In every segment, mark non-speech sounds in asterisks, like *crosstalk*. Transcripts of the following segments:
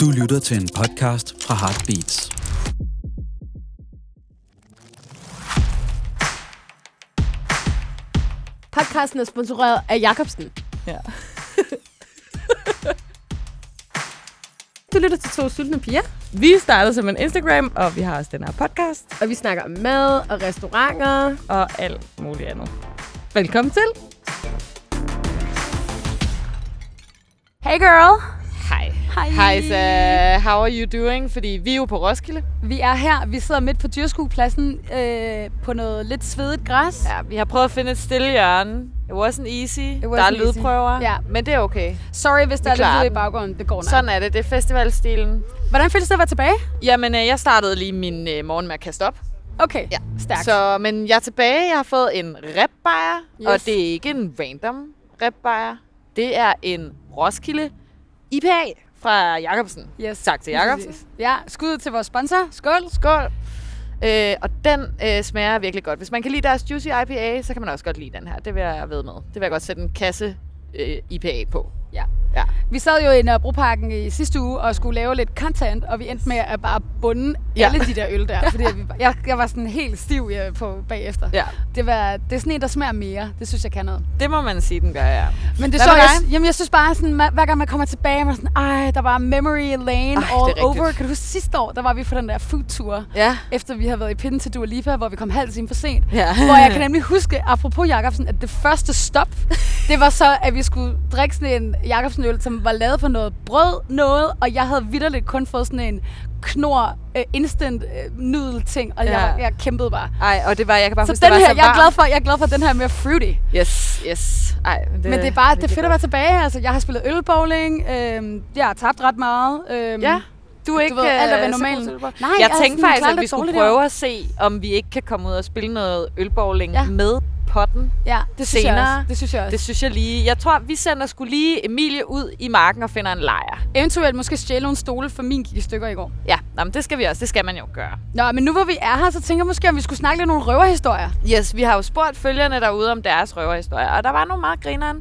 Du lytter til en podcast fra Heartbeats. Podcasten er sponsoreret af Jacobsen. Ja. *laughs* Du lytter til to sultne piger, Vi startede som en Instagram, og vi har også den her podcast, og vi snakker om mad og restauranter. og alt muligt andet. Velkommen til. Hey girl! Hej. Hej. Så how are you doing? Fordi vi er jo på Roskilde. Vi er her. Vi sidder midt på dyrskuepladsen øh, på noget lidt svedigt græs. Ja, vi har prøvet at finde et stille hjørne. It wasn't easy. wasn't der er lydprøver, Ja. men det er okay. Sorry, hvis der Vi er lidt lyd i den. baggrunden. Det går nok. Sådan er det. Det er festivalstilen. Hvordan føles det at være tilbage? Jamen, øh, jeg startede lige min øh, morgen med at kaste op. Okay, Ja. stærkt. Så, men jeg er tilbage. Jeg har fået en ribbajer, Yes. og det er ikke en random ribbajer. Det er en Roskilde IPA fra Jacobsen. Yes. Tak til Jacobsen. Ja, skud til vores sponsor. Skål. Skål. Øh, og den øh, smager virkelig godt. Hvis man kan lide deres Juicy IPA, så kan man også godt lide den her. Det vil jeg ved med. Det vil jeg godt sætte en kasse øh, IPA på. Ja. Ja. Vi sad jo i Nørrebroparken i sidste uge og skulle lave lidt content, og vi endte med at bare bunde Ja. alle de der øl der. Fordi vi, jeg, jeg var sådan helt stiv øh, på bagefter. ja. Det, var, det er sådan en, der smager mere. Det synes jeg kan noget. Det må man sige, den gør, ja. Men det Hvad så jeg, jamen jeg synes bare sådan, hver gang man kommer tilbage, man er sådan, ej, der var memory lane Ej, all over. Kan du huske sidste år, der var vi på den der food tour, Ja. efter vi havde været i pinden til Dua Lipa, hvor vi kom halv time for sent. ja. hvor jeg kan nemlig huske, apropos Jacobsen, at det første stop, *laughs* det var så, at vi skulle drikke sådan en Jacobsen-øl, som var lavet på noget brød, noget, og jeg havde vidderligt kun fået sådan en knor uh, instant uh, nudel ting, og ja. Jeg, jeg kæmpede bare. Ej, og det var, jeg kan bare Så huske, den det var her, så jeg er, glad varmt. for, jeg er glad for, den her er mere fruity. Yes, yes. Ej, men det, Men det er bare, det er fedt at være tilbage. Altså, jeg har spillet ølbowling, øhm, jeg har tabt ret meget. Øhm, Ja. Du er ikke ved, alt er ved øh, normalen. ølbowling? Nej, jeg jeg er tænkte faktisk, at vi skulle prøve at se, om vi ikke kan komme ud og spille noget ølbowling Ja. med potten. Ja, det synes jeg også. Det synes jeg også. Det synes jeg lige. Jeg tror, vi sender skulle lige Emilie ud i marken og finder en lejr. Eventuelt måske stjæle nogle stole, for min gik i stykker i går. Ja, nå, men det skal vi også. Det skal man jo gøre. Nå, men nu hvor vi er her, så tænker jeg måske, om vi skulle snakke lidt nogle røverhistorier. Yes, vi har jo spurgt følgerne derude om deres røverhistorier, og der var nogle meget grineren.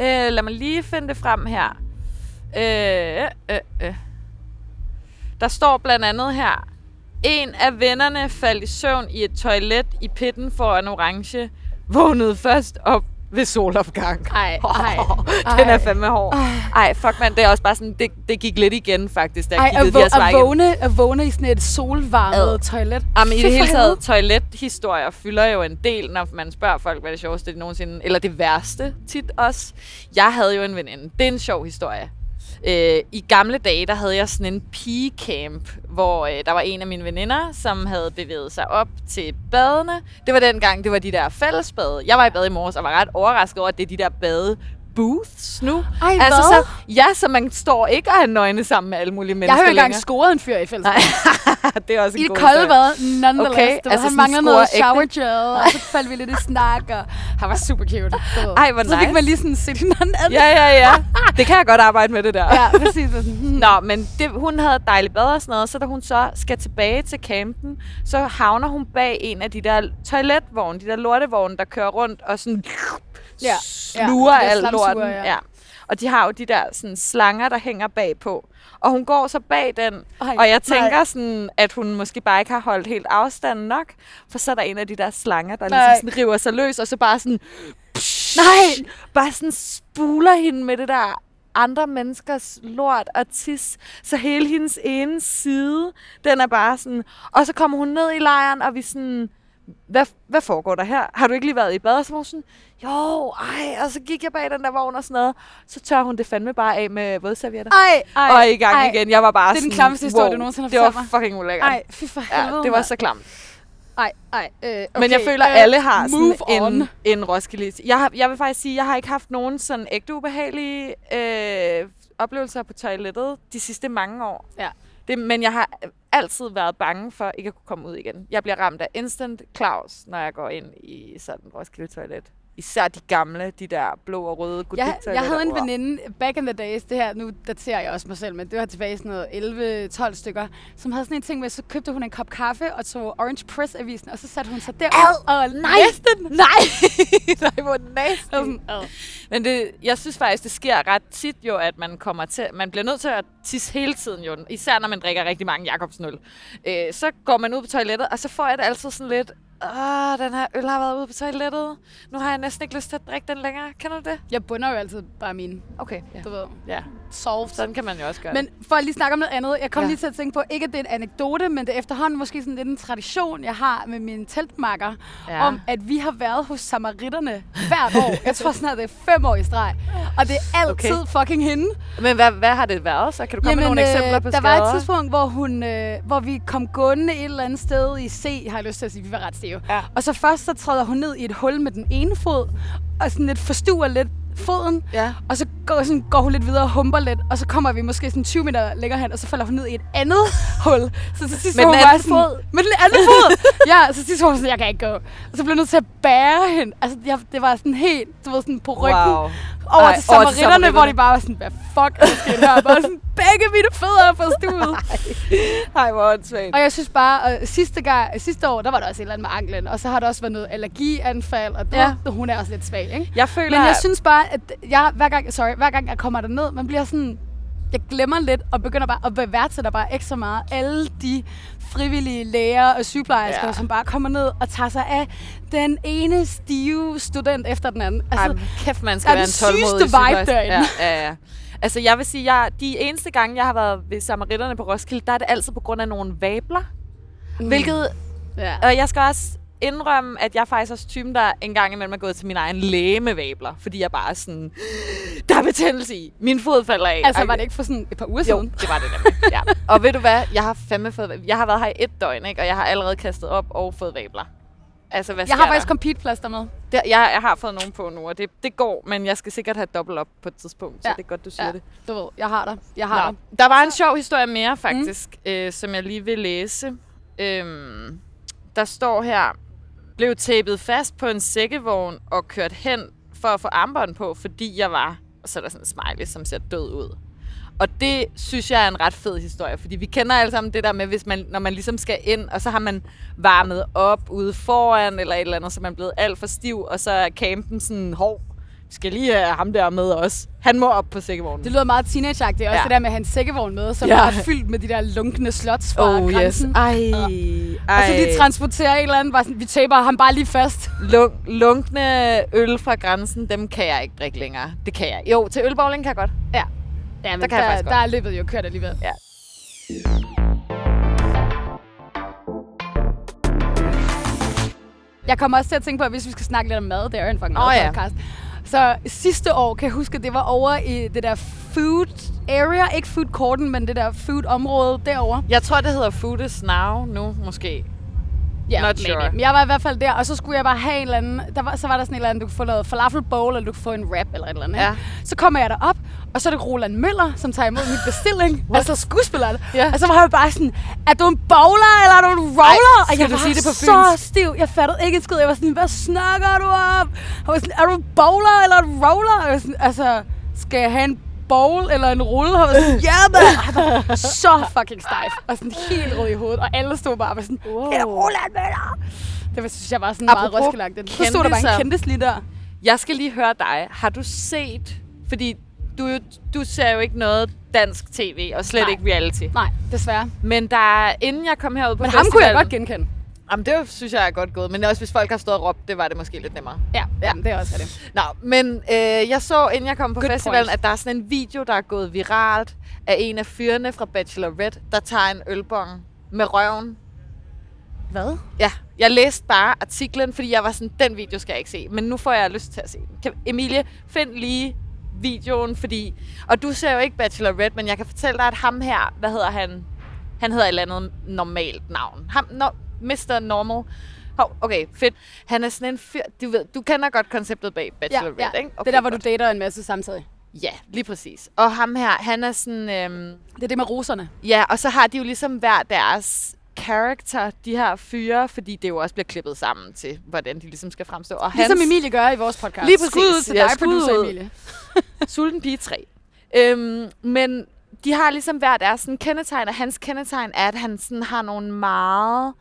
Øh, lad mig lige finde det frem her. Øh, øh, øh. Der står blandt andet her. En af vennerne faldt i søvn i et toilet i pitten foran orange. Vågnede først op ved solopgang. Ej, ej, *laughs* Den er ej. fandme hård. Ej, fuck man, det er også bare sådan, det, det gik lidt igen faktisk, da jeg Ej, kiggede at, de at, vågne, at vågne i sådan et solvarmet Ad. toilet. Jamen, i det for hele taget, toilethistorier fylder jo en del, når man spørger folk, hvad det sjoveste de nogensinde, eller det værste tit også. Jeg havde jo en veninde. Det er en sjov historie. Øh, I gamle dage, der havde jeg sådan en pigecamp, hvor øh, der var en af mine veninder, som havde bevæget sig op til badene. Det var dengang, det var de der fællesbade. Jeg var i bad i morges og var ret overrasket over, at det er de der bade booths nu. Ej, altså, hvad? så, ja, så man står ikke og er nøgne sammen med alle mulige Jeg mennesker har jo engang scoret en fyr i fællesskab. *laughs* Det er også en I god det kolde bad, nonetheless. Okay, du ved, altså han manglede noget shower gel, og så faldt vi lidt i snak, og han var super cute. ved. Ej, hvor Så fik nice. man lige sådan set hinanden ad. Ja, ja, ja. *laughs* Det kan jeg godt arbejde med, det der. ja, præcis. Hmm. Nå, men det, hun havde dejligt bad og sådan noget, så da hun så skal tilbage til campen, så havner hun bag en af de der toiletvogne, de der lortevogne, der kører rundt og sådan Ja, sluger ja, alt lorten. ja. Ja. Og de har jo de der sådan, slanger, der hænger bagpå. Og hun går så bag den, Ej, og jeg tænker nej. sådan, at hun måske bare ikke har holdt helt afstanden nok, for så er der en af de der slanger, der Nej. ligesom sådan river sig løs, og så bare sådan, Nej! bare sådan spuler hende med det der andre menneskers lort og tis. Så hele hendes ene side, den er bare sådan... Og så kommer hun ned i lejren, og vi sådan... Hvad, hvad foregår der her? Har du ikke lige været i bad? Og så var hun sådan, jo, ej. Og så gik jeg bag den der vogn og sådan noget. Så tør hun det fandme bare af med vådservietter. Ej, ej, og i gang ej. igen. Jeg var bare Det er den sådan, klammeste historie, wow, du nogensinde har Det var fucking ulækkert. Ej, fy for helvede. ja, det var så klamt. Ej, ej. Øh, okay. Men jeg føler, øh, at alle har sådan en, en Roskilde. Jeg, har, jeg vil faktisk sige, at jeg har ikke haft nogen sådan ægte ubehagelige øh, oplevelser på toilettet de sidste mange år. Ja. Det, men jeg har altid været bange for ikke at kunne komme ud igen. Jeg bliver ramt af instant Claus, når jeg går ind i sådan en Roskilde toilet. Især de gamle, de der blå og røde Jeg, jeg havde en veninde, back in the days, det her, nu daterer jeg også mig selv, men det var tilbage sådan noget 11-12 stykker, som havde sådan en ting med, så købte hun en kop kaffe og tog Orange Press-avisen, og så satte hun sig der og nej! læste den. Nej! *laughs* Nej, hvor ad. Men det, jeg synes faktisk, det sker ret tit jo, at man kommer til, man bliver nødt til at tisse hele tiden jo, især når man drikker rigtig mange Jacobsnøl. Øh, så går man ud på toilettet, og så får jeg det altid sådan lidt, Åh, den her øl har været ude på toilettet. Nu har jeg næsten ikke lyst til at drikke den længere. Kender du det? Jeg bunder jo altid bare mine, Okay, ja. du ved, ja. solved. Sådan kan man jo også gøre Men for at lige snakke om noget andet, jeg kom Ja. lige til at tænke på, ikke at det er en anekdote, men det er efterhånden måske sådan lidt en tradition, jeg har med mine teltmakker, Ja. om at vi har været hos samaritterne hvert år. Jeg tror snart, det er fem år i streg. Og det er altid Okay. fucking hende. Men hvad, hvad har det været så? Kan du komme med nogle eksempler på øh, der skader? var et tidspunkt, hvor, hun, øh, hvor vi kom gående et eller andet sted i C, har jeg lyst til at sige, vi var ret stive. Ja. Og så først så træder hun ned i et hul med den ene fod, og sådan lidt forstuer lidt foden, Ja. og så går, sådan, går hun lidt videre og humper lidt, og så kommer vi måske sådan 20 meter længere hen, og så falder hun ned i et andet hul. Så til sidst Med den anden sådan, fod? Med den anden fod! Ja, så til sidst var sådan, jeg kan ikke gå. Og så blev jeg nødt til at bære hende. Altså, jeg, det var sådan helt, du ved, sådan på ryggen. Wow. Over Ej, til samaritterne, hvor de bare var sådan, hvad fuck er der sket her? Bare sådan, begge mine fødder er på stuet. *laughs* Ej, hvor åndssvagt. Og jeg synes bare, at sidste, gang, sidste år, der var der også et eller andet med anklen, og så har der også været noget allergianfald, og Ja. ja. hun er også lidt svag, ikke? Jeg føler, Men jeg synes bare, at jeg, hver, gang, sorry, hver gang jeg kommer derned, man bliver sådan... Jeg glemmer lidt og begynder bare at værdsætte bare ekstra meget alle de frivillige læger og sygeplejersker, Ja. som bare kommer ned og tager sig af den ene stive student efter den anden. Altså, Ej, kæft, man skal være en tålmodig vibe derinde. Ja, ja, ja. Altså, jeg vil sige, jeg, de eneste gange, jeg har været ved samaritterne på Roskilde, der er det altid på grund af nogle vabler. Mm. Hvilket, ja. og jeg skal også indrømme, at jeg er faktisk også typen, der en gang imellem er gået til min egen læge med vabler. Fordi jeg bare er sådan, der er betændelse i. Min fod falder af. Altså, var det ikke for sådan et par uger Jo, siden? det var det nemlig. Ja. *laughs* Og ved du hvad? Jeg har fandme fået... Jeg har været her i et døgn, ikke? Og jeg har allerede kastet op og fået vabler. Altså, hvad Jeg har sker faktisk der? compete-plaster med. Det, jeg, jeg har fået nogen på nu, og det, det går, men jeg skal sikkert have dobbelt op på et tidspunkt, så Ja. det er godt, du siger Ja. det. Du ved, jeg har dig. Jeg har Nå, dig. der var en sjov historie mere, faktisk, mm. øh, som jeg lige vil læse. Øhm, der står her, blev tapet fast på en sækkevogn og kørt hen for at få armbånd på, fordi jeg var, og så er der sådan en smiley, som ser død ud. Og det synes jeg er en ret fed historie, fordi vi kender alle sammen det der med, hvis man, når man ligesom skal ind, og så har man varmet op ude foran, eller et eller andet, så man er blevet alt for stiv, og så er campen sådan, hov, skal lige have ham der med os. Han må op på sækkevognen. Det lyder meget teenageagtigt. Også Ja. det der med hans sækkevogn med, som Ja. ja. er fyldt med de der lunkne slots fra Oh yes. grænsen. Ej, Og så de transporterer en eller anden, bare sådan, vi taber ham bare lige fast. Lunk, lunkne øl fra grænsen, dem kan jeg ikke drikke længere. Det kan jeg. Jo, til ølbowling kan jeg godt. Ja. Ja, men Der der, kan jeg der, faktisk der godt. er løbet jo kørt alligevel. Ja. Jeg kommer også til at tænke på, at hvis vi skal snakke lidt om mad, det er jo en fucking Åh, ja. madpodcast. Så sidste år, kan jeg huske, det var over i det der food area, ikke food courten, men det der food område derovre. Jeg tror, det hedder Foodies Now nu, måske. Ja, Not maybe. sure. Men jeg var i hvert fald der, og så skulle jeg bare have en eller anden... Der var, så var der sådan en eller anden, du kunne få noget falafel bowl, eller du kunne få en wrap eller et eller andet. Ja. Så kommer jeg derop, og så er det Roland Møller, som tager imod min bestilling. *laughs* altså skuespilleren. Ja. Og så var jeg bare sådan, er du en bowler, eller er du en roller? Ej, og jeg du var sige det på så fynsk? stiv. Jeg fattede ikke en skid. Jeg var sådan, hvad snakker du om? Jeg var sådan, er du en bowler, eller en roller? Og jeg var sådan, altså, skal jeg have en bowl eller en rulle? *laughs* Og var sådan, ja, man! Jeg var så fucking stejf. Og sådan helt rød i hovedet. Og alle stod bare og var sådan, wow. det er Roland Møller! Det var, synes jeg var sådan meget Apropos Roskilde-agtigt. Så stod der bare en kendis lige der. Jeg skal lige høre dig. Har du set... Fordi du, du ser jo ikke noget dansk tv, og slet Nej. ikke reality. Nej, desværre. Men der, er- inden jeg kom herud på Men ham kunne jeg godt genkende. Jamen, det synes jeg er godt gået. Men også hvis folk har stået og råbt, det var det måske lidt nemmere. Ja, ja. det er også det. Nå, men øh, jeg så, inden jeg kom på Good festivalen, point. at der er sådan en video, der er gået viralt af en af fyrene fra Bachelorette, der tager en ølbong med røven. Hvad? Ja, jeg læste bare artiklen, fordi jeg var sådan, den video skal jeg ikke se. Men nu får jeg lyst til at se den. Kan, Emilie, find lige videoen, fordi... Og du ser jo ikke Bachelorette, men jeg kan fortælle dig, at ham her, hvad hedder han? Han hedder et eller andet normalt navn. Ham, no, Mr. Normal. Hov, okay, fedt. Han er sådan en fyr... Du, ved, du kender godt konceptet bag Ja, Bachelorette, ja. ikke? det er der, hvor du dater en masse samtidig. Ja, lige præcis. Og ham her, han er sådan... Øhm, Det er det med roserne. ja, og så har de jo ligesom hver deres character, de her fyre, fordi det jo også bliver klippet sammen til, hvordan de ligesom skal fremstå. Og Ligesom Emilie gør i vores podcast. Lige præcis. Skud ud til Ja, dig, producer. Emilie. *laughs* Sulten Pige 3. Øhm, men de har ligesom hver deres sådan kendetegn, og hans kendetegn er, at han sådan har nogle meget øh,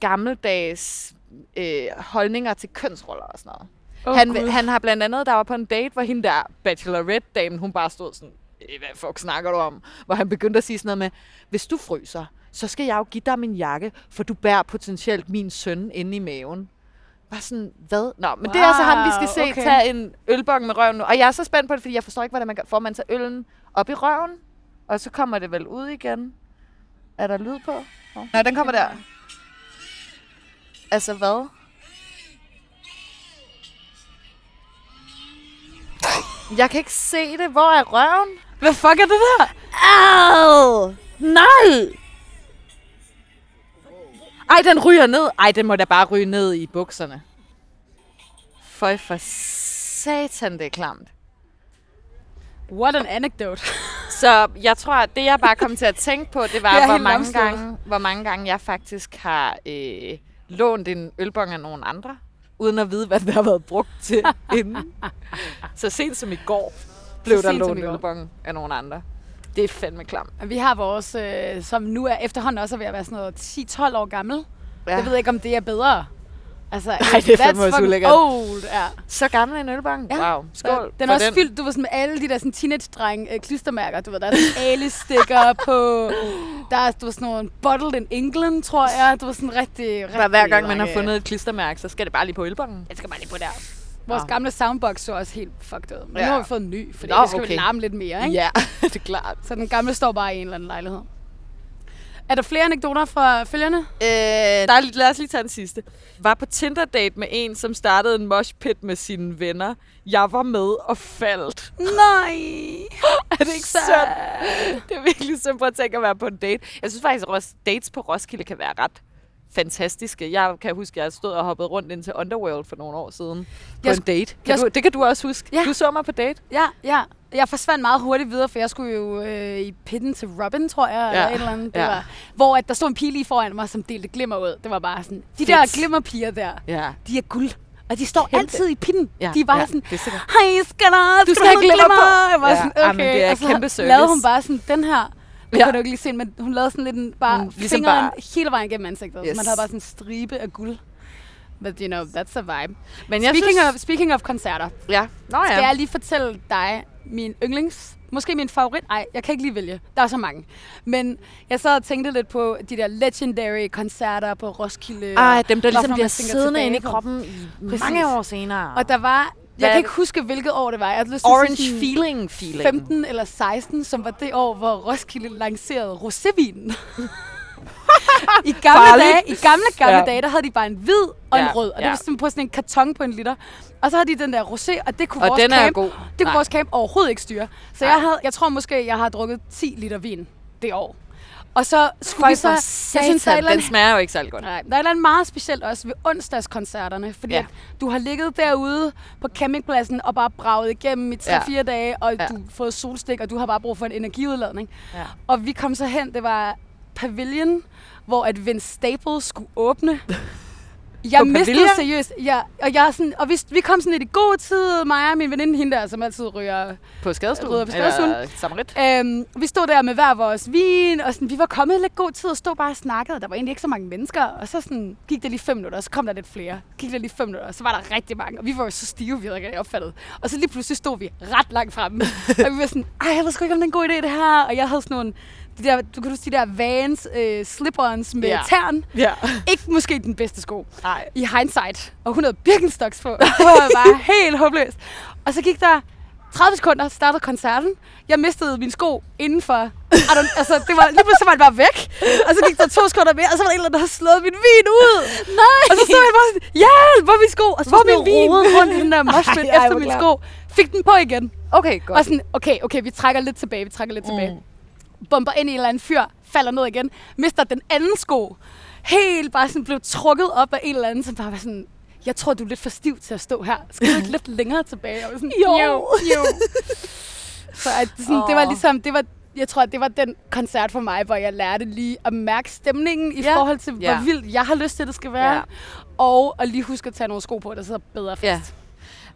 gammeldags øh, holdninger til kønsroller og sådan noget. Oh, han, han har blandt andet, der var på en date, hvor hende der bachelorette-damen, hun bare stod sådan, "Øh, hvad fuck snakker du om? Hvor han begyndte at sige sådan noget med, hvis du fryser, så skal jeg jo give dig min jakke, for du bærer potentielt min søn inde i maven. Var sådan, hvad? Nå, men wow, det er altså ham, vi skal se okay. tage en ølbong med røven nu. Og jeg er så spændt på det, fordi jeg forstår ikke, hvordan man. Får man tager øllen op i røven, og så kommer det vel ud igen? Er der lyd på? Nå, Nej, den kommer der. Altså hvad? Jeg kan ikke se det. Hvor er røven? Hvad fuck er det der? Au! Nej! Ej, den ryger ned. Ej, den må da bare ryge ned i bukserne. Føj for satan, det er klamt. What an anecdote. *laughs* Så jeg tror, at det jeg bare kom til at tænke på, det var, hvor, mange gange, hvor mange gange jeg faktisk har øh, lånt en ølbong af nogen andre, uden at vide, hvad den har været brugt til *laughs* inden. Så sent som i går blev der lånt går. ølbong af nogen andre. Det er fandme klamt. Vi har vores, øh, som nu er efterhånden også er ved at være sådan noget 10-12 år gammel. Ja. Jeg ved ikke, om det er bedre. Altså, Ej, det er fandme også ulækkert. Old, ja. Så gammel en ølbong? Ja. Wow. Skål. Den for er også fyldt, du var sådan med alle de der sådan teenage-dreng øh, klistermærker. Du ved, der er sådan Ali-sticker på. Der er, du var sådan nogle Bottled in England, tror jeg. Du var sådan rigtig, rigtig Bare hver gang man har fundet et klistermærke, så skal det bare lige på ølbongen. Jeg skal bare lige på der. Vores Nå. gamle soundbox så også helt fucked ud. Men Ja. nu har vi fået en ny, Nå, det skal okay. okay. larme lidt mere, ikke? Ja, *laughs* det er klart. Så den gamle står bare i en eller anden lejlighed. Er der flere anekdoter fra følgerne? Øh, der er, lad os lige tage den sidste. Var på Tinder-date med en, som startede en mosh pit med sine venner. Jeg var med og faldt. Nej! *laughs* Er det ikke synd? Det er virkelig synd at tænke at være på en date. Jeg synes faktisk, at dates på Roskilde kan være ret fantastiske. Jeg kan huske, at jeg stod og hoppede rundt ind til Underworld for nogle år siden på Jeg en date. Kan du, det kan du også huske. Ja. Du så mig på date. Ja, ja. Jeg forsvandt meget hurtigt videre, for jeg skulle jo øh, i pitten til Robin, tror jeg, eller Ja, et eller andet. Det ja. var, hvor at der stod en pige lige foran mig, som delte glimmer ud. Det var bare sådan, de Fedt. der glimmerpiger der, Ja. de er guld. Og de står Kæmpe. altid i pitten. ja. de er bare ja, sådan, hej, skal der, Du skal have glimmer på. Jeg var Ja, sådan, okay. jamen, det er og så kæmpe service. lavede hun bare sådan, den her, det Ja. kunne du ikke lige se, men hun lavede sådan lidt en, bare Hun ligesom fingeren bare- hele vejen gennem ansigtet. Yes. Så man havde bare sådan en stribe af guld. But you know, that's a vibe. Men jeg Speaking, synes... of, speaking of koncerter, Ja. Nå ja. skal jeg lige fortælle dig min yndlings, måske min favorit, ej, jeg kan ikke lige vælge, der er så mange. Men jeg sad og tænkte lidt på de der legendary koncerter på Roskilde. Ej, dem der ligesom bliver siddende inde i kroppen i Præcis. mange år senere. Og der var, jeg kan ikke huske, hvilket år det var. Jeg lyst Orange sige feeling feeling. 15 eller 16, som var det år, hvor Roskilde lancerede rosévinen. *laughs* I gamle Farligt. dage, i gamle, gamle Ja. dage, der havde de bare en hvid og en Ja, rød. Og det ja. var sådan på sådan en karton på en liter. Og så havde de den der rosé, og det kunne Og vores den er camp, god. det kunne Nej. vores camp overhovedet ikke styre. Så Nej. jeg, havde, jeg tror måske, jeg har drukket 10 liter vin det år. Og så skulle vi så... for jeg synes, der er satan, den smager jo ikke særlig godt. Nej, der er et eller andet meget specielt også ved onsdagskoncerterne, fordi. Ja. at du har ligget derude på campingpladsen og bare braget igennem i 3-4 Ja. dage, og Ja. du har fået solstik, og du har bare brug for en energiudladning. Ja. Og vi kom så hen, det var Pavilion, hvor at Vince Staples skulle åbne. *laughs* Jeg På mistede Pavilion? seriøst, ja, og, jeg er sådan, og vi, vi kom sådan lidt i god tid, mig og min veninde, hende der, som altid ryger På skadestuen? Rødder på skadestuen. Eller Samarit? Øhm, vi stod der med hver vores vin, og sådan, vi var kommet i lidt god tid og stod bare og snakkede. Der var egentlig ikke så mange mennesker, og så sådan, gik der lige fem minutter, og så kom der lidt flere. Gik der lige fem minutter, og så var der rigtig mange, og vi var jo så stive, vi havde ikke opfattet. Og så lige pludselig stod vi ret langt fremme, *laughs* og vi var sådan, ej, jeg ved sgu ikke, om det er en god idé, det her. Og jeg havde sådan nogle, de der, du kan huske de der Vans øh, slip-ons med Ja. tern. Ja. Ikke måske den bedste sko Nej. i hindsight, og hun havde Birkenstocks på. *laughs* Det var bare helt håbløst. Og så gik der 30 sekunder, startede koncerten. Jeg mistede min sko indenfor. Altså, det var, lige pludselig var den bare væk. Og så gik der to sekunder mere, og så var der en eller anden, der havde slået min vin ud. Nej! Og så stod jeg bare sådan, hjælp, hvor er min sko? Og så Hvor var min vin? rundt i den der *laughs* moshpit efter min sko. Fik den på igen. Okay, godt. Og sådan, okay, okay, vi trækker lidt tilbage, vi trækker lidt tilbage. Bomber ind i en eller anden fyr, falder ned igen, mister den anden sko. Helt bare sådan blev trukket op af en eller anden, som bare var sådan, jeg tror, du er lidt for stiv til at stå her. Skal du ikke lidt *laughs* længere tilbage? Jeg var sådan, Jo. jo. jo. *laughs* Så at, sådan, det var ligesom, det var, jeg tror, at det var den koncert for mig, hvor jeg lærte lige at mærke stemningen i Ja. forhold til, Ja. hvor vildt jeg har lyst til, at det skal være. Ja. Og at lige huske at tage nogle sko på, der sidder bedre fast. Ja.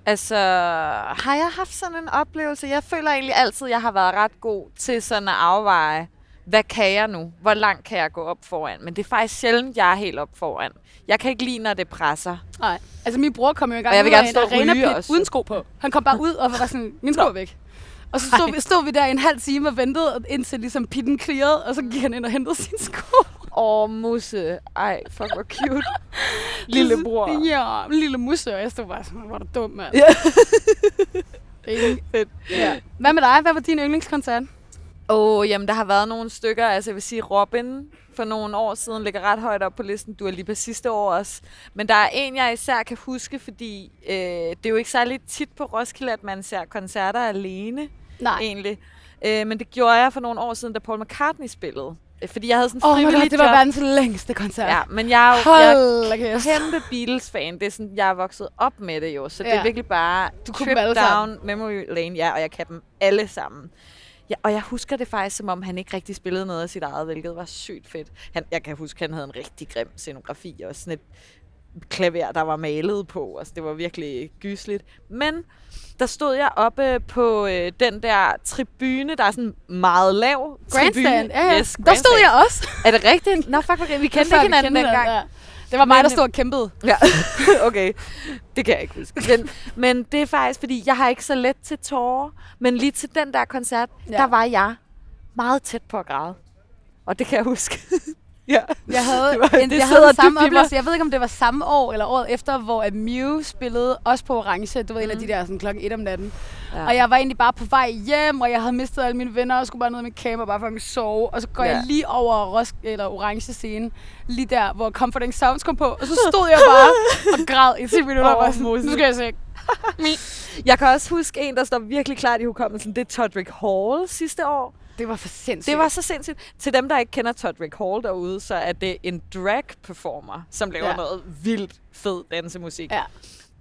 Altså, har jeg haft sådan en oplevelse? Jeg føler egentlig altid, at jeg har været ret god til sådan at afveje, hvad kan jeg nu? Hvor langt kan jeg gå op foran? Men det er faktisk sjældent, jeg er helt op foran. Jeg kan ikke lide, når det presser. Nej. Altså, min bror kom jo engang Og jeg vil gerne stå og ryge også. uden sko på. Han kom bare ud og var sådan, min sko er væk. Og så stod vi, stod vi der i en halv time og ventede, indtil ligesom pitten clearede, og så gik han ind og hentede sine sko. Åh, oh, musse. Ej, fuck, hvor cute. *laughs* Lillebror. Ja, lille musse, og jeg stod bare sådan, hvor du dum, mand. Ja. *laughs* Fedt. ja. Hvad med dig? Hvad var din yndlingskoncert? Åh, oh, jamen der har været nogle stykker, altså jeg vil sige Robin for nogle år siden ligger ret højt op på listen. Du er lige på sidste år også. Men der er en, jeg især kan huske, fordi øh, det er jo ikke særlig tit på Roskilde, at man ser koncerter alene Nej. egentlig. Øh, men det gjorde jeg for nogle år siden, da Paul McCartney spillede. Øh, Fordi jeg havde sådan en Åh oh frivillig god, det var job. verdens længste koncert. Ja, men jeg er jo jeg er kæmpe Beatles-fan. Det er sådan, jeg er vokset op med det jo. Så det Ja. er virkelig bare Du trip down sammen. memory lane. Ja, og jeg kan dem alle sammen. Ja, og jeg husker det faktisk, som om han ikke rigtig spillede noget af sit eget, hvilket var sygt fedt. Han, jeg kan huske, han havde en rigtig grim scenografi og sådan et klaver, der var malet på. Altså, det var virkelig gysligt. Men der stod jeg oppe på øh, den der tribune, der er sådan meget lav Grandstand, ja, ja. Yes, der stod grandstand. jeg også. *laughs* Er det rigtigt? Nå, fuck, okay. vi kendte ikke hinanden kendte dengang. ja. Det var mig, Men- der stod og kæmpede. Ja, *laughs* okay. Det kan jeg ikke huske. Men, men det er faktisk, fordi jeg har ikke så let til tårer. Men lige til den der koncert, ja. der var jeg meget tæt på at græde. Og det kan jeg huske. *laughs* ja. *laughs* Jeg havde, Det var- en, det jeg havde samme oplevelse. Jeg ved ikke, om det var samme år eller året efter, hvor Mew spillede også på Orange. Du ved, en af de der sådan, klokken 1 om natten. Ja. Og jeg var egentlig bare på vej hjem, og jeg havde mistet alle mine venner, og skulle bare ned med kamera bare for at sove. Og så går ja. Jeg lige over Rosk eller Orange scene, lige der, hvor Comforting Sounds kom på. Og så stod jeg bare *laughs* og græd i 10 minutter. Åh, og sådan, nu skal jeg se. *laughs* Jeg kan også huske en, der står virkelig klart i hukommelsen. Det er Todrick Hall sidste år. Det var for sindssygt. Det var så sindssygt. Til dem, der ikke kender Todrick Hall derude, så er det en drag performer, som laver Ja. noget vildt fed dansemusik. Ja.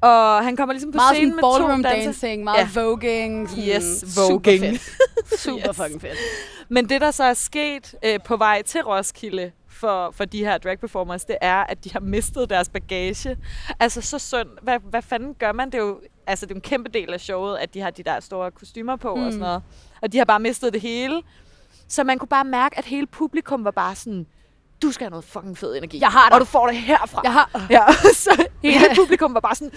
Og han kommer ligesom på meget scenen med to ballroom danser. dancing, meget Ja. voguing. Yes, *laughs* Super voguing. fedt. Super Yes. fucking fedt. Men det, der så er sket øh, på vej til Roskilde for, for de her drag performers, det er, at de har mistet deres bagage. Altså så synd. Hvad, hvad fanden gør man? Det er jo altså, det er en kæmpe del af showet, at de har de der store kostymer på mm. og sådan noget. Og de har bare mistet det hele. Så man kunne bare mærke, at hele publikum var bare sådan, du skal have noget fucking fed energi. Jeg har dig. Og du får det herfra. Jeg har... Ja, *laughs* så hele Ja. publikum var bare sådan,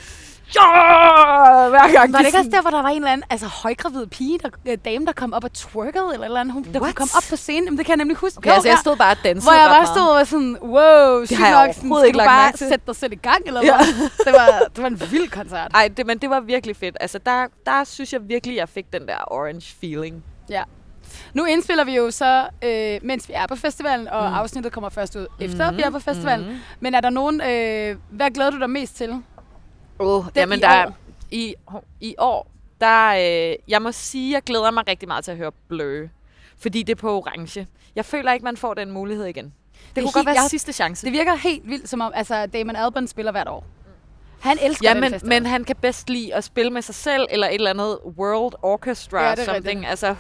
ja, hver gang Var de det ikke også der, hvor der var en eller anden altså, højgravid pige, der, øh, dame, der kom op og twerkede, eller eller andet, hun, der kunne What? komme op på scenen? Jamen, det kan jeg nemlig huske. Okay, altså jeg stod bare og dansede Hvor jeg bare stod og var sådan, wow, sygt nok, sådan, skal ikke du bare sætte dig selv i gang, eller Ja. hvad? det, var, det var en vild koncert. Ej, det, men det var virkelig fedt. Altså, der, der synes jeg virkelig, jeg fik den der orange feeling. Ja. Nu indspiller vi jo så, øh, mens vi er på festivalen, og mm. afsnittet kommer først ud efter, Mhm, vi er på festivalen. mhm. Men er der nogen, øh, hvad glæder du dig mest til? Oh, Den jamen, i der, år. I, I år, der, øh, jeg må sige, jeg glæder mig rigtig meget til at høre Blø. Fordi det er på orange. Jeg føler ikke, man får den mulighed igen. Det, det kunne godt være jeg- sidste chance. Det virker helt vildt, som om altså, Damon Albarn spiller hvert år. Han elsker Ja, den men, festival. men han kan bedst lide at spille med sig selv, eller et eller andet World Orchestra Ja, something. rigtigt. Altså,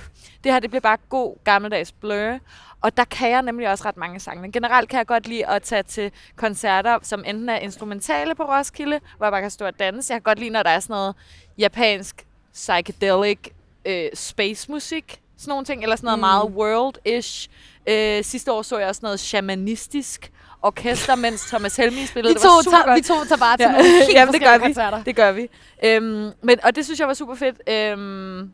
det her, det bliver bare god gammeldags blur. Og der kan jeg nemlig også ret mange sange. Men generelt kan jeg godt lide at tage til koncerter, som enten er instrumentale på Roskilde, hvor jeg bare kan stå og danse. Jeg kan godt lide, når der er sådan noget japansk psychedelic øh, space musik, sådan nogle ting, eller sådan noget mm. meget world-ish. Øh, sidste år så jeg også noget shamanistisk orkester, mens Thomas Helmi spillede. vi, det var super tager, godt. vi to tager bare til Ja. nogle helt Jamen, det gør vi. koncerter. Det gør vi. Øhm, men, og det synes jeg var super fedt. Øhm,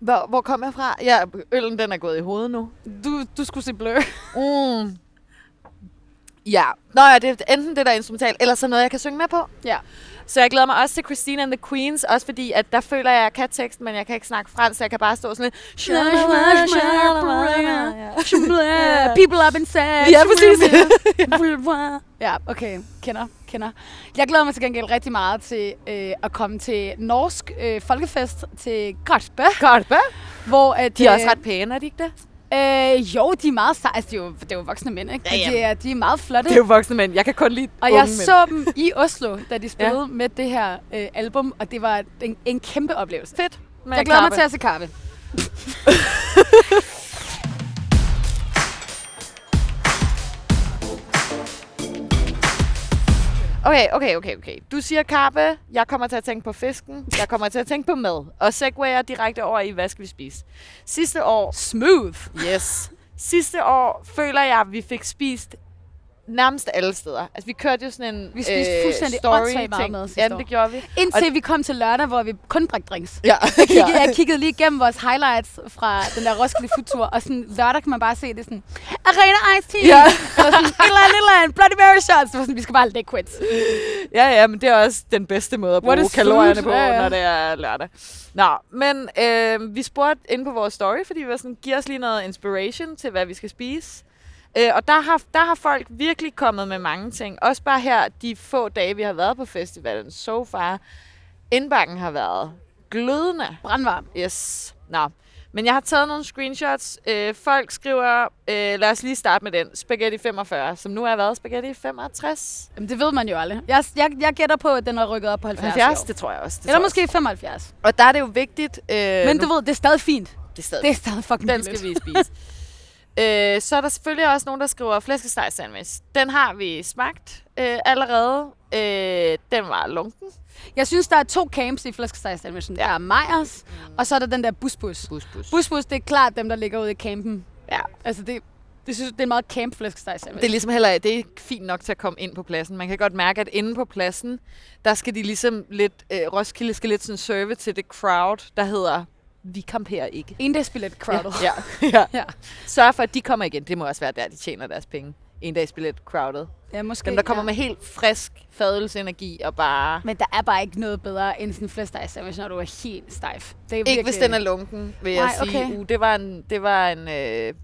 hvor, hvor kom jeg fra? Ja, øllen den er gået i hovedet nu. Du, du skulle se Blur. Mm. Ja. Nå ja, det er enten det der er instrumental, eller så noget, jeg kan synge med på. Ja. Så jeg glæder mig også til Christine and the Queens, også fordi, at der føler jeg, at jeg kan teksten, men jeg kan ikke snakke fransk, så jeg kan bare stå sådan lidt... Ja. People up inside. Ja, præcis. *laughs* ja, okay. Kender, kender. Jeg glæder mig til gengæld rigtig meget til øh, at komme til norsk øh, folkefest til Godt, hvad? hvor at, De er også øh, ret pæne, er de ikke det? Øh, jo, de er meget seje. Altså, det er jo, det er jo voksne mænd, ikke? Ja, Men de, ja. er, de er meget flotte. Det er jo voksne mænd. Jeg kan kun lide Og jeg mænd. så dem i Oslo, da de spillede ja. med det her øh, album, og det var en, en kæmpe oplevelse. Fedt. Med Jeg glæder mig til at se Karpe. *laughs* Okay, okay, okay, okay. Du siger karpe, jeg kommer til at tænke på fisken, jeg kommer til at tænke på mad, og segwayer direkte over i, hvad skal vi spise? Sidste år, Smooth. yes, sidste år føler jeg, at vi fik spist nærmest alle steder. Altså, vi kørte jo sådan en øh, Vi spiste fuldstændig åndssvagt meget mad sidste Ja, det gjorde vi. Indtil Og- vi kom til lørdag, hvor vi kun drak drinks. Ja, Jeg kiggede, jeg kiggede lige igennem vores highlights fra den der Roskilde Foodtour, og sådan lørdag kan man bare se det sådan, Arena Ice Tea, Ja. eller sådan, et eller andet, et eller andet, Bloody Mary shots, så sådan, vi skal bare have liquids. Ja, ja, men det er også den bedste måde at bruge kalorierne food? på, Ja, ja. når det er lørdag. Nå, men øh, vi spurgte inde på vores story, fordi vi var sådan, giv os lige noget inspiration til, hvad vi skal spise. Øh, og der har, der har folk virkelig kommet med mange ting. Også bare her, de få dage, vi har været på festivalen, so far. Indbakken har været glødende. Brandvarm. Yes. Nå. Men jeg har taget nogle screenshots. Øh, folk skriver, øh, lad os lige starte med den, Spaghetti 45, som nu er været Spaghetti 65. Jamen, det ved man jo aldrig. Jeg, jeg, jeg gætter på, at den er rykket op på 70, 70, år. det tror jeg også. Det Eller måske 75. Og der er det jo vigtigt... Øh, Men nu, du ved, det er stadig fint. det er stadig, Det er stadig fucking den skal vi spise. *laughs* øh, så er der selvfølgelig også nogen, der skriver flæskesteg sandwich. Den har vi smagt øh, allerede. Øh, den var lunken. Jeg synes, der er to camps i flæskesteg sandwichen. Der er Meyers, og så er der den der busbus. Bus, bus. Busbus, det er klart dem, der ligger ude i campen. Ja. Altså, det, det synes det er en meget camp flæskesteg sandwich. Det er ligesom heller det er fint nok til at komme ind på pladsen. Man kan godt mærke, at inde på pladsen, der skal de ligesom lidt, øh, Roskilde skal lidt sådan serve til det crowd, der hedder, vi kamperer ikke. Endagsbillet crowded. Ja, ja. *laughs* ja. Sørg for, at de kommer igen. Det må også være der, de tjener deres penge. En dags billet crowded. ja måske. Dem, der kommer ja. med helt frisk fadelsenergi og bare... Men der er bare ikke noget bedre end sådan en flæskesteg sandwich, når du er helt stejf. Det er Ikke virkelig... hvis den er lunken, vil jeg Nej, sige. okay. Uh, det var en, det var en uh,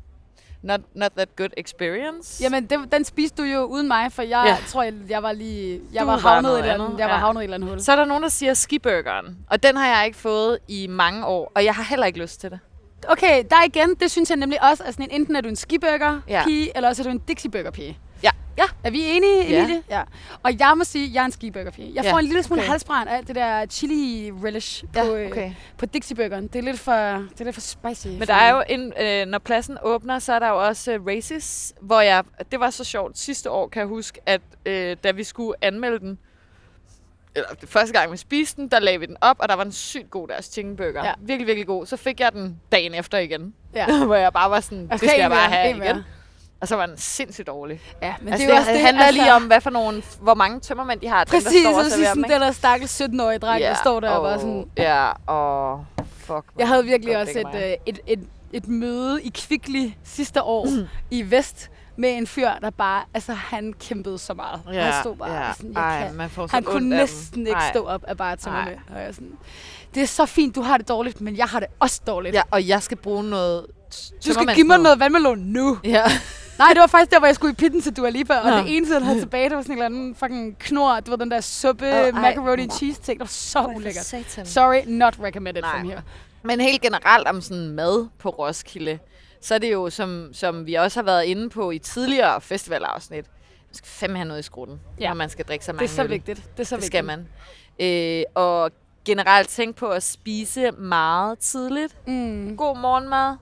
not, not that good experience. Jamen, det, den spiste du jo uden mig, for jeg Ja. tror, jeg, jeg var lige... Jeg Du var var havnet i noget et eller andet, jeg var ja. havnet i et eller andet hul. Så er der nogen, der siger skiburgeren, og den har jeg ikke fået i mange år, og jeg har heller ikke lyst til det. Okay, der igen, det synes jeg nemlig også er sådan en, enten er du en skiburger Ja. pige, eller også er du en Dixie burger pige. Ja. Er vi enige, Ja. Emilie? Ja. Og jeg må sige, at jeg er en skiburger pige. Jeg Ja, får en lille smule okay. halsbrand af det der chili relish på, Ja, øh, okay. på Dixie burgeren. Det er lidt for, det er lidt for spicy. Men der er jo en, øh, når pladsen åbner, så er der jo også uh, Races, hvor jeg, det var så sjovt. Sidste år kan jeg huske, at øh, da vi skulle anmelde den, eller det første gang vi spiste den, der lagde vi den op, og der var en sygt god deres chicken burger. Ja. Virkelig, virkelig god. Så fik jeg den dagen efter igen, Ja. *laughs* hvor jeg bare var sådan, det Okay, skal jeg bare have en igen. mere. Og så var den sindssygt dårlig. Ja, men altså, det er også det det, handler altså, lige om, hvad for nogle, hvor mange tømmermænd de har. Præcis, dem, der står og så serverer sådan dem, ikke? den der stakkels 17-årige dreng, der står der og bare sådan... Ja, og fuck. Jeg havde virkelig også et, mig. øh, et, et, et møde i Kvickly sidste år i Vest med en fyr, der bare, altså han kæmpede så meget. Ja, han stod bare ja. sådan, jeg Ej, kan. man får Han kunne næsten dem. ikke Ej. stå op af bare Nej. med. Og jeg sådan, det er så fint, du har det dårligt, men jeg har det også dårligt. Ja, og jeg skal bruge noget du skal give mig noget vandmelon nu. Ja. *laughs* Nej, det var faktisk der, hvor jeg skulle i pitten til Dua Lipa, og Nå. det eneste, han havde tilbage, det var sådan en eller anden fucking knor. Det var den der suppe, oh, macaroni and cheese ting. Det var så ulækkert. Satan. Sorry, not recommended Nej. from here. Men helt generelt om sådan mad på Roskilde, så er det jo, som, som vi også har været inde på i tidligere festivalafsnit, man skal fandme have noget i skrutten, Ja. ja. når man skal drikke så Det mange er så øl. vigtigt. Det er så Det vigtigt. skal man. Øh, og generelt tænk på at spise meget tidligt. Mm. God morgenmad,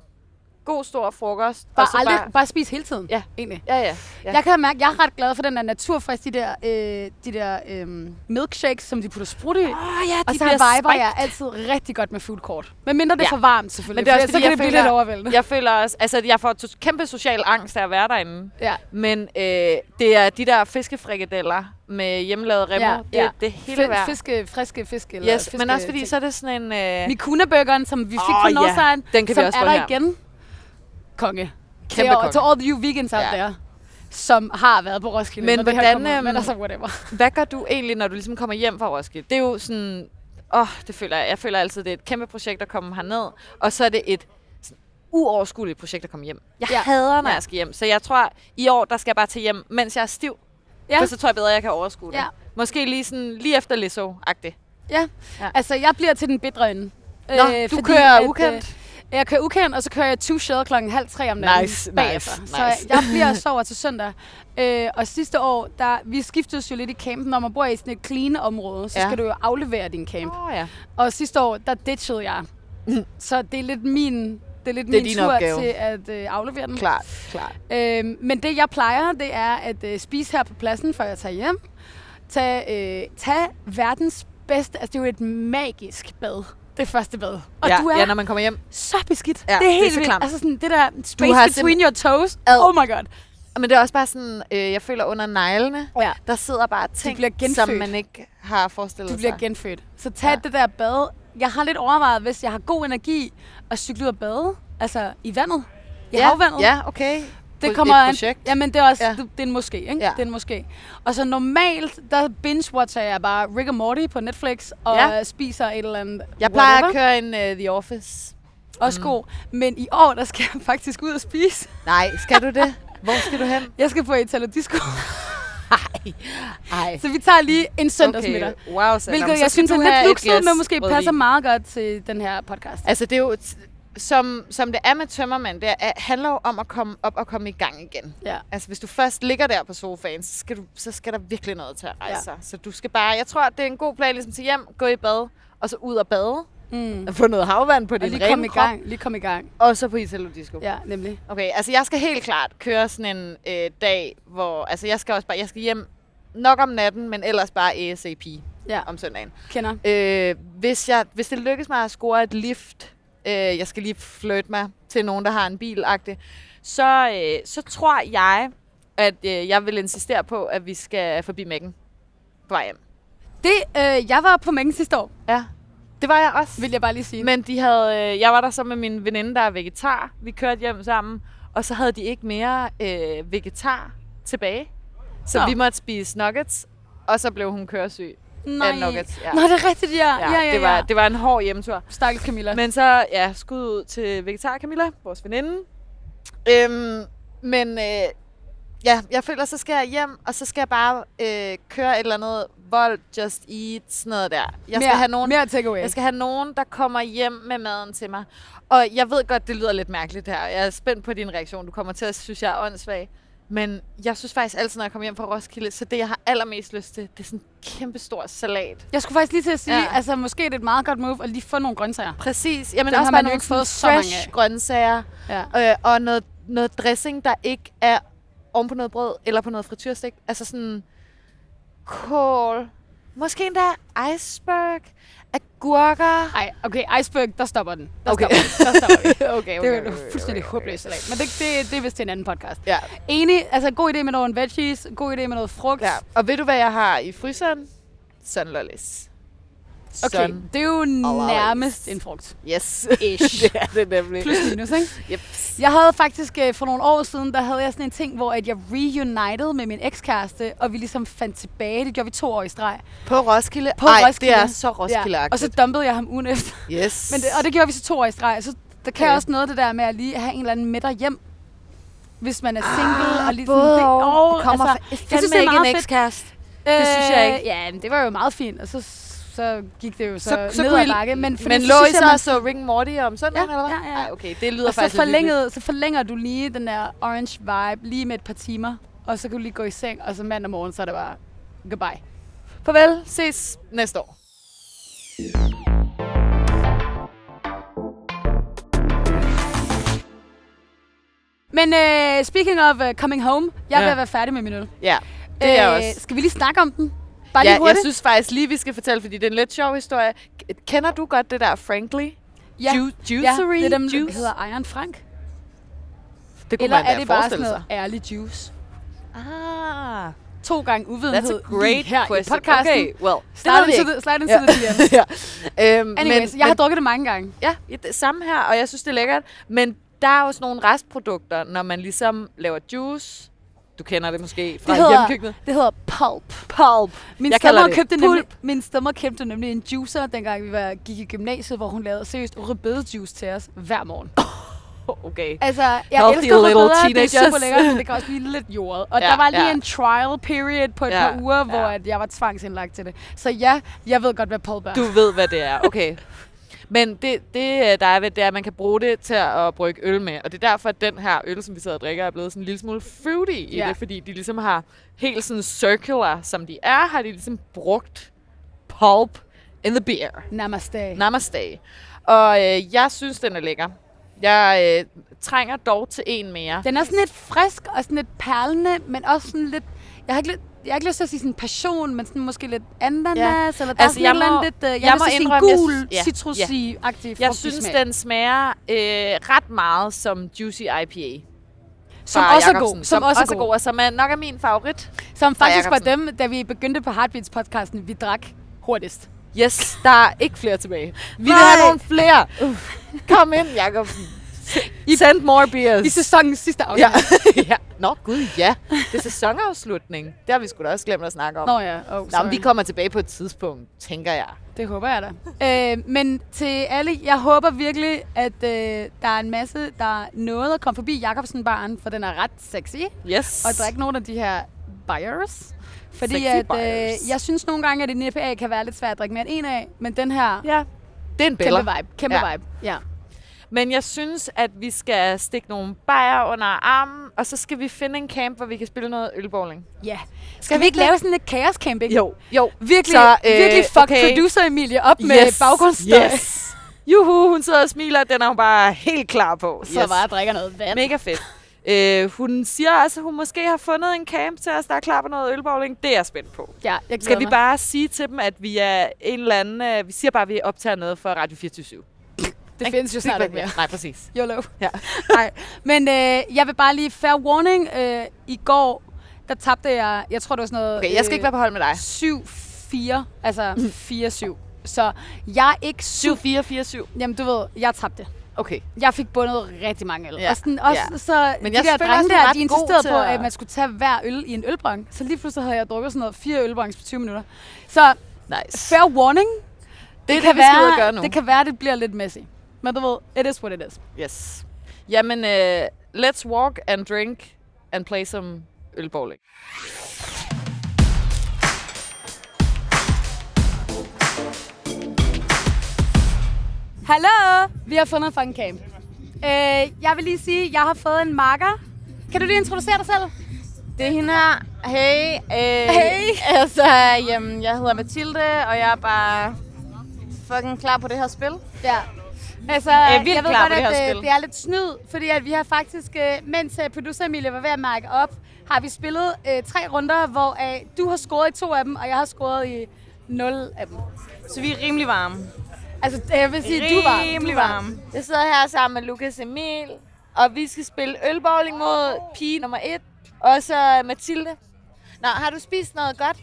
god stor frokost. Bare, og så aldrig, bare... bare spise hele tiden. Ja. Egentlig. Ja, ja. Ja. ja. Jeg kan mærke, at jeg er ret glad for den der naturfrisk, de der, øh, de der øh, milkshakes, som de putter sprut i. Åh, ja, og de så bliver viber spiked. jeg altid rigtig godt med food court. Men mindre det er Ja. for varmt, selvfølgelig. Men det er også for fordi, så kan det blive føler- lidt overvældende. Jeg føler også, altså jeg får kæmpe social angst af at være derinde. Ja. Men øh, det er de der fiskefrikadeller med hjemmelavet remmer. Ja, det, ja. det er hele Fi- værd. fiske, friske fisk. Eller Yes, fiske men også fordi, ting. så er det sådan en... Øh, Mikuna-burgeren, som vi fik Åh, på ja. Northside, Den kan vi som også er der her. igen. Konge. Kæmpe til, konge. til all you vegans out Ja. there, som har været på Roskilde. Men når det hvordan, kommer ud. øhm, Men altså, whatever. *laughs* Hvad gør du egentlig, når du ligesom kommer hjem fra Roskilde? Det er jo sådan... Åh, oh, det føler jeg. Jeg føler altid, det er et kæmpe projekt at komme herned. Og så er det et uoverskueligt projekt at komme hjem. Jeg Ja. hader, når Ja. jeg skal hjem. Så jeg tror, i år, der skal jeg bare til hjem, mens jeg er stiv. Ja. For så tror jeg bedre, jeg kan overskue det. Ja. Måske lige, sådan, lige efter Lizzo-agtigt. Ja. Ja. Altså, jeg bliver til den bedre ende. Nå, du fordi kører at, ukendt? Øh, jeg kører ukendt, og så kører jeg two shell klokken halv tre om natten Nice, bagefter. nice, Så nice. jeg bliver og sover til søndag. Øh, og sidste år, der, vi skiftedes jo lidt i campen. Når man bor i sådan et clean område, så Ja. skal du jo aflevere din camp. Oh, ja. Og sidste år, der ditchede jeg. *laughs* Så det er lidt min, det er lidt Det er min tur opgave. til at øh, aflevere den. Klart, klart. Øhm, men det jeg plejer, det er at øh, spise her på pladsen, før jeg tager hjem. Tag, øh, tag verdens bedste, altså det er jo et magisk bad. Det første bad. Og ja, du er ja, når man kommer hjem. så beskidt. Ja, det er det er helt vildt. Altså sådan det der space between your toes. Ad. Oh my god. Men det er også bare sådan, øh, jeg føler under neglene, Ja. der sidder bare ting, bliver genfødt. som man ikke har forestillet Du bliver sig. genfødt. Så tag ja. det der bad. Jeg har lidt overvejet, hvis jeg har god energi, at cykle ud og bade. Altså i vandet. I ja, havvandet. Ja, okay. Det kommer et an- projekt. Jamen, det er også, Ja. det, det er en måske, ikke? Ja. Det er en måske. Og så normalt, der binge-watcher jeg bare Rick and Morty på Netflix, og Ja. spiser et eller andet Jeg plejer at whatever. køre en uh, The Office. Også Mm. god. Men i år, der skal jeg *laughs* faktisk ud og spise. Nej, skal du det? Hvor skal du hen? *laughs* Jeg skal på Italo Disco. *laughs* Ej. så vi tager lige en søndagsmiddag. Okay. Wow, så, Hvilket så jeg synes er lidt luksus, men måske passer meget godt til den her podcast. Altså, det er jo... Som, som det er med tømmermand, det er, handler jo om at komme op og komme i gang igen. Ja. Altså, hvis du først ligger der på sofaen, så skal, du, så skal der virkelig noget til at rejse Ja. sig. Så du skal bare... Jeg tror, det er en god plan ligesom til hjem, gå i bad, og så ud og bade. Mm. Få noget havvand på Og din lige rene i krop, gang. Lige komme i gang. og så på Italo Disco. Ja, nemlig. Okay, altså jeg skal helt klart køre sådan en øh, dag, hvor... Altså jeg skal også bare... Jeg skal hjem nok om natten, men ellers bare ASAP Ja, om søndagen. kender. Øh, hvis, jeg, hvis det lykkes mig at score et lift, øh, jeg skal lige flytte mig til nogen, der har en bil så, øh, så tror jeg, at øh, jeg vil insistere på, at vi skal forbi Mækken på vej hjem. Det, øh, jeg var på Mængen sidste år, Ja, det var jeg også. vil jeg bare lige sige. Men de havde, øh, jeg var der så med min veninde, der er vegetar. Vi kørte hjem sammen, og så havde de ikke mere øh, vegetar tilbage. Så Nå. vi måtte spise nuggets, og så blev hun køresyg Nej. af nuggets. Ja. Nå, det er rigtigt, ja. Ja, ja, ja, det, var, ja. det var en hård hjemtur. Stakkels Camilla. Men så, ja, skud ud til Vegetar Camilla, vores veninde. Øhm, men øh, ja, jeg føler, så skal jeg hjem, og så skal jeg bare øh, køre et eller andet vold, just eat, sådan noget der. Jeg skal mere, have nogen, mere takeaway. jeg skal have nogen, der kommer hjem med maden til mig. Og jeg ved godt, det lyder lidt mærkeligt her. Jeg er spændt på din reaktion. Du kommer til at synes, jeg er åndssvag. Men jeg synes faktisk altid, når jeg kommer hjem fra Roskilde, så det, jeg har allermest lyst til, det er sådan en kæmpe stor salat. Jeg skulle faktisk lige til at sige, Ja. altså måske er det et meget godt move at lige få nogle grøntsager. Præcis. Jamen Dem også har bare man jo nogle fået så mange af. grøntsager. Ja. Øh, og noget, noget dressing, der ikke er oven på noget brød eller på noget frityrstik. Altså sådan kål. Måske endda iceberg. Agurker. Ej, okay, iceberg, der stopper den. Der Okay. stopper den. Der stopper vi. *laughs* okay, Det er jo fuldstændig håbløst salat. Men det, det, det er vist til en anden podcast. Ja. Enig, altså god idé med nogle veggies, god idé med noget frugt. ja. Og ved du, hvad jeg har i fryseren? Sunlollies. Okay, Sun. det er jo nærmest en frugt. Yes. Ish. *laughs* det er det nemlig. Plus minus, ikke? Yep. Jeg havde faktisk øh, for nogle år siden, der havde jeg sådan en ting, hvor at jeg reunited med min ekskæreste, og vi ligesom fandt tilbage. Det gjorde vi to år i streg. På Roskilde. På Ej, Roskilde. det er så roskilde Og så dumpede jeg ham ugen efter. Yes. *laughs* Men det, og det gjorde vi så to år i streg. Så der kan Okay. også noget det der med at lige have en eller anden med hjem. Hvis man er single Ah, og lige sådan... og. Åh, Det kommer altså, fa- jeg synes, det er ikke en ekskæreste. Det synes jeg ikke. Øh, Ja, men det var jo meget fint, og så, så gik det jo så, Så, så så ned ad bakke. Men, fordi men så lå I så og så Rick and Morty om søndagen, Ja, eller hvad? ja, ja. Ej, okay, det lyder og så, faktisk hyggeligt. forlængede, så forlænger du lige den der orange vibe lige med et par timer, og så kan du lige gå i seng, og så mandag morgen, så er det bare goodbye. Farvel, ses næste år. Men uh, speaking of uh, coming home, jeg er Ja. ved at være færdig med min øl. Ja, det er jeg Øh, også. Skal vi lige snakke om den? Bare lige Ja, jeg hurtigt. synes faktisk lige, vi skal fortælle, fordi det er en lidt sjov historie. Kender du godt det der Frankly? ja. Ju- ja, juicery det er dem, juice? der hedder Iron Frank. Det kunne Eller man da er det bare sådan noget ærlig juice? Ah, To gange that's uvidenhed a great her question. i podcasten. Okay, well, det Slide into the, slide into Ja. the *laughs* ja. Øhm, Anyways, men, jeg har men, drukket det mange gange. Ja, ja, det samme her, og jeg synes, det er lækkert. Men der er sådan nogle restprodukter, når man ligesom laver juice. Du kender det måske fra Det hedder- hjemkøkkenet. Det hedder pulp. Pulp. Min Jeg stemmer det købte pulp. nemlig, min stemmer købte nemlig en juicer, dengang vi var, gik i gymnasiet, hvor hun lavede seriøst rødbedejuice til os hver morgen. *laughs* Okay. Altså, jeg Healthy elsker little rødbeder, det er teenagers. super lækkert, men det kan *laughs* også blive lidt jordet. Og Ja, der var lige ja. en trial period på et Ja, par uger, hvor ja. at jeg var tvangsindlagt til det. Så ja, jeg ved godt, hvad pulp er. Du ved, hvad det er. Okay. *laughs* Men det, det, der er ved, det er, at man kan bruge det til at brygge øl med. Og det er derfor, at den her øl, som vi sidder og drikker, er blevet sådan en lille smule fruity i Ja. det. Fordi de ligesom har helt sådan circular, som de er, har de ligesom brugt pulp in the beer. Namaste. Namaste. Og øh, jeg synes, den er lækker. Jeg øh, trænger dog til en mere. Den er sådan lidt frisk og sådan lidt perlende, men også sådan lidt... Jeg har ikke lidt... jeg har ikke lyst til at sige sådan passion, men sådan måske lidt ananas, Ja. eller der Altså, er sådan jeg må- andet lidt, øh, jeg, jeg må indrømme, jeg gul, synes- ja, citrusig-agtig Jeg synes, den smager øh, ret meget som Juicy IPA. som også er god. Som, også er god. og som er nok er min favorit. Som faktisk var dem, da vi begyndte på Heartbeats-podcasten, vi drak hurtigst. Yes, der er ikke flere tilbage. Vi vil have nogle flere. Kom ind, Jacobsen. Send more beers. I sæsonens sidste afsnit. ja. *laughs* ja. Nå, gud, ja. Det er sæsonafslutning. Det har vi sgu da også glemt at snakke om. Nå ja, oh, Nå, men vi kommer tilbage på et tidspunkt, tænker jeg. Det håber jeg da. øh, men til alle, jeg håber virkelig, at øh, der er en masse, der nåede at komme forbi Jacobsen-baren, for den er ret sexy. Yes. Og drikke nogle af de her buyers. Fordi Sexy at, buyers. øh, jeg synes nogle gange, at en IPA kan være lidt svært at drikke mere end en af, men den her, Ja. Det er en kæmpe vibe. Kæmpe Ja. vibe. Ja. Men jeg synes, at vi skal stikke nogle bajer under armen, og så skal vi finde en camp, hvor vi kan spille noget ølbowling. ja. Skal vi ikke lave sådan lidt chaos camping? Jo, jo. Virkelig, Så, øh, virkelig fuck okay. producer Emilie op yes. med baggrundsstøj. Yes. Juhu, hun sidder og smiler, den er hun bare helt klar på. Så bare drikker noget vand. Mega fedt. Øh, hun siger også, at hun måske har fundet en camp til os, der er klar på noget ølbowling. Det er jeg spændt på. Ja, jeg Skal vi mig. bare sige til dem, at vi er en eller anden... Øh, vi siger bare, at vi optager noget for Radio 24 Det findes jo snart ikke mere. Nej, præcis. YOLO. Ja. *laughs* Nej, men øh, jeg vil bare lige fair warning. Øh, I går, der tabte jeg, jeg tror det var sådan noget... Okay, jeg skal ikke være på hold med dig. 7-4, altså 4-7. Så jeg er ikke 7... 7-4-4-7. Jamen, du ved, jeg tabte. Okay. Jeg fik bundet rigtig mange øl. Ja, Og sådan, også, ja. så Men de jeg der drenge er der, de insisterede på, at- man skulle tage hver øl i en ølbrang. Så lige pludselig havde jeg drukket sådan noget fire ølbrangs på 20 minutter. Så Nice. fair warning. Det det, kan og være, gøre nu. Det kan være, det bliver lidt messy. Men du ved, it is what it is. Yes. Jamen, uh, let's walk and drink and play some ølbowling. Hallo! Vi har fundet en fucking camp. Øh, jeg vil lige sige, at jeg har fået en marker. Kan du lige introducere dig selv? Det er hende her. Hey. Øh, Hey. Altså, jamen, jeg hedder Mathilde, og jeg er bare fucking klar på det her spil. Ja. Altså, er vildt jeg ved klar godt, på det her at øh, spil. det er lidt snyd, fordi at vi har faktisk, øh, mens øh, producer Emilie var ved at mærke op, har vi spillet øh, tre runder, hvor øh, du har scoret i to af dem, og jeg har scoret i nul af dem. Så vi er rimelig varme. Altså, jeg vil sige, du var, du rimelig var. varme. Jeg sidder her sammen med Lukas Emil, og vi skal spille ølbowling mod pige nummer et, og så Mathilde. Nå, har du spist noget godt?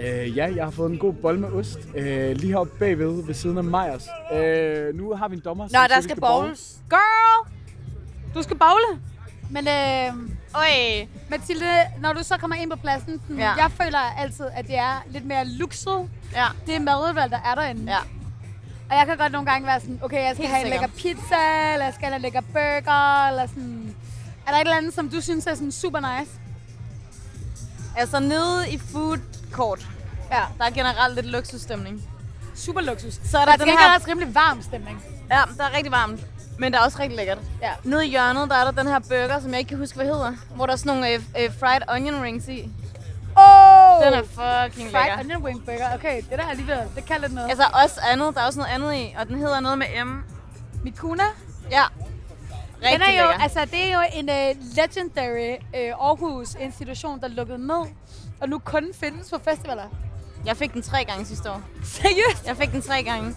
Øh, ja, jeg har fået en god bold med ost. Øh, lige heroppe bagved, ved siden af Meyers. Øh, nu har vi en dommer, Nå, der skal bowle. bowles. Girl! Du skal bagle. Men øh, Oj. Mathilde, når du så kommer ind på pladsen, sådan, Ja. jeg føler altid, at det er lidt mere luksus. Ja. Det er madudvalg, der er derinde. Ja. Og jeg kan godt nogle gange være sådan, okay, jeg skal Helt have en lækker sikkert. pizza, eller jeg skal have en lækker burger, eller sådan. Er der et eller andet, som du synes er sådan super nice? Altså, nede i food court, Ja, der er generelt lidt luksusstemning. super luksus. Så er Der der er den her... også rimelig varm stemning. Ja, der er rigtig varmt. Men det er også rigtig lækkert. Ja. Nede i hjørnet, der er der den her burger, som jeg ikke kan huske, hvad hedder. Hvor der er sådan nogle øh, øh, fried onion rings i. Oh! Den er fucking Fried lækker. onion ring burger. Okay, det der er alligevel, det kan lidt noget. Altså også andet, der er også noget andet i, og den hedder noget med M. Mikuna, Ja. Rigtig den er jo, lækker. altså det er jo en uh, legendary uh, Aarhus institution, der lukkede ned, og nu kun findes på festivaler. Jeg fik den tre gange sidste år. Seriøst? Jeg fik den tre gange.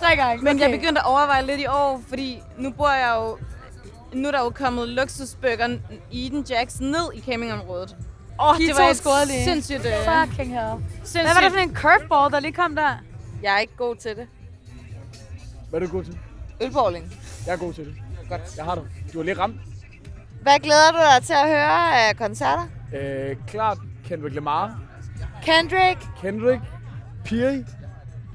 Tre gange. Men okay. jeg begyndte at overveje lidt i år, fordi nu bor jeg jo... Nu er der jo kommet luksusbøger Eden Jacks ned i campingområdet. Åh, oh, De det to var et scorede lige. sindssygt... Øh, Fucking hell. sindssygt. Hvad var det for en curveball, der lige kom der? Jeg er ikke god til det. Hvad er du god til? Ølbowling. Jeg er god til det. Godt. Jeg har det. Du har lige ramt. Hvad glæder du dig til at høre af koncerter? Øh, klart Kendrick Lamar, Kendrick. Kendrick, Piri. Det er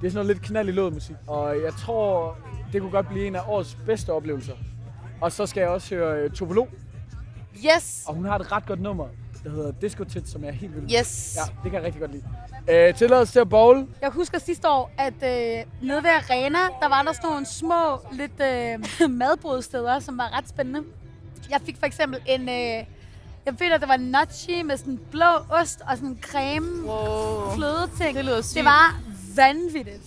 sådan noget lidt knald i låget musik. Og jeg tror, det kunne godt blive en af årets bedste oplevelser. Og så skal jeg også høre uh, Tovolo, Yes. og hun har et ret godt nummer, der hedder Disco Tit, som jeg er helt vild med. Yes. Ja, det kan jeg rigtig godt lide. Øh, tilladelse til at bowl. Jeg husker sidste år, at øh, nede ved Arena, der var der sådan nogle små, lidt øh, *laughs* madbrudsteder, som var ret spændende. Jeg fik for eksempel en, øh, jeg føler, det var nachi med sådan blå ost og sådan creme Wow. fløde ting. Det lyder sygt. Det var vanvittigt.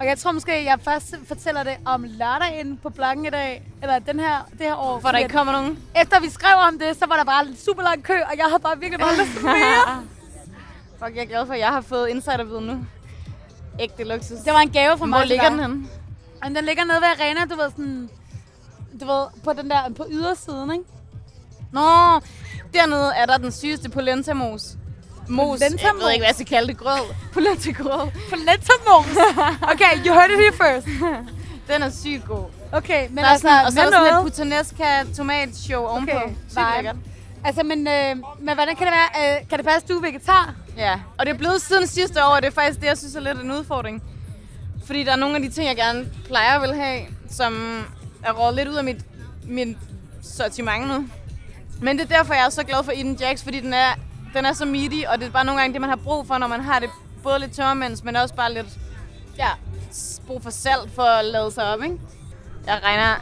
Og jeg tror måske, jeg først fortæller det om lørdagen på bloggen i dag, eller den her, det her år. For der ikke kommer nogen. Efter vi skrev om det, så var der bare en super lang kø, og jeg havde bare virkelig bare lyst til mere. *laughs* Fuck, jeg er glad for, at jeg har fået insiderviden nu. Ægte luksus. Det var en gave fra mig Hvor ligger den henne? Men den ligger nede ved arena, du ved sådan... Du ved, på den der, på ydersiden, ikke? Nå, dernede er der den sygeste polentamos. Mos. Jeg ved ikke, hvad jeg skal kalde det. Grød. *laughs* Polentagrød. Polentamos! Okay, you heard it here first. *laughs* Den er sygt god. Okay, men Der er altså, sådan, og så er der sådan noget. lidt puttanesca tomatshow ovenpå. Okay, vibe. lækkert. Altså, men, øh, men hvordan kan det være? Øh, kan det passe, at du er vegetar? Ja, og det er blevet siden sidste år, og det er faktisk det, jeg synes er lidt en udfordring. Fordi der er nogle af de ting, jeg gerne plejer vil have, som er rådet lidt ud af mit, mit sortiment nu. Men det er derfor, jeg er så glad for Eden Jacks, fordi den er, den er så meaty, og det er bare nogle gange det, man har brug for, når man har det både lidt tørmænds, men også bare lidt ja, brug for salt for at lade sig op, ikke? Jeg regner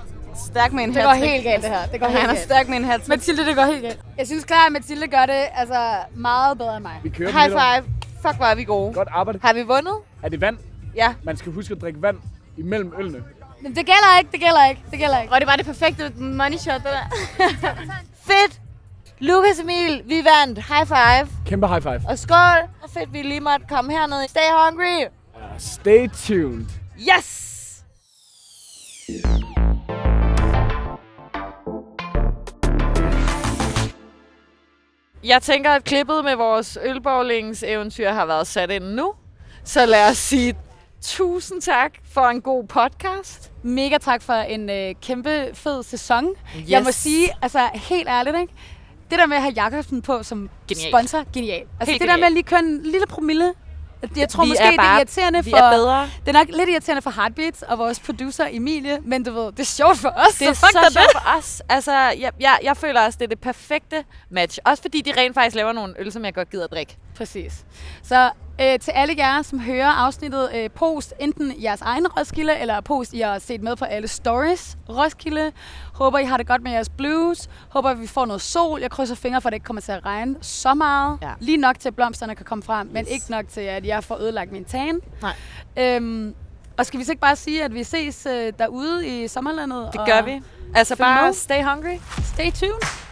stærkt med en Det går helt galt, det her. Det går Jeg helt regner galt. stærkt med en hat Mathilde, det går helt galt. Jeg synes klart, at Mathilde gør det altså, meget bedre end mig. Vi kører High five. Fuck, hvor er vi gode. Godt arbejde. Har vi vundet? Er det vand? Ja. Man skal huske at drikke vand imellem ølene. Men det gælder ikke, det gælder ikke, det gælder ikke. Og det var det perfekte money shot, det der. *laughs* Fedt! Lukas Emil, vi vandt. High five. Kæmpe high five. Og skål. Og fedt, vi lige måtte komme herned. Stay hungry. Uh, stay tuned. Yes! Jeg tænker, at klippet med vores ølbowlings-eventyr har været sat ind nu. Så lad os sige tusind tak for en god podcast. Mega tak for en øh, kæmpe fed sæson. Yes. Jeg må sige, altså helt ærligt, ikke? Det der med at have Jacobsen på som Genialt. sponsor, genialt. Altså Helt det der med at lige køre en lille promille, jeg tror Vi måske, er det er bare- irriterende Vi for... er bedre. Det er nok lidt irriterende for Heartbeats og vores producer Emilie, men du ved, det er sjovt for os. Det er *laughs* så da sjovt for os. Altså, jeg, jeg, jeg føler også, det er det perfekte match. Også fordi de rent faktisk laver nogle øl, som jeg godt gider at drikke. Præcis. Så øh, til alle jer, som hører afsnittet, øh, post enten jeres egen Roskilde, eller post, I har set med på alle stories Roskilde. Håber, I har det godt med jeres blues. Håber, vi får noget sol. Jeg krydser fingre for, at det ikke kommer til at regne så meget. Ja. Lige nok til, at blomsterne kan komme frem, men ikke nok til, at jeg får ødelagt min tan. Nej. Øhm, og skal vi så ikke bare sige, at vi ses øh, derude i sommerlandet? Det gør vi. Altså bare stay hungry. Stay tuned.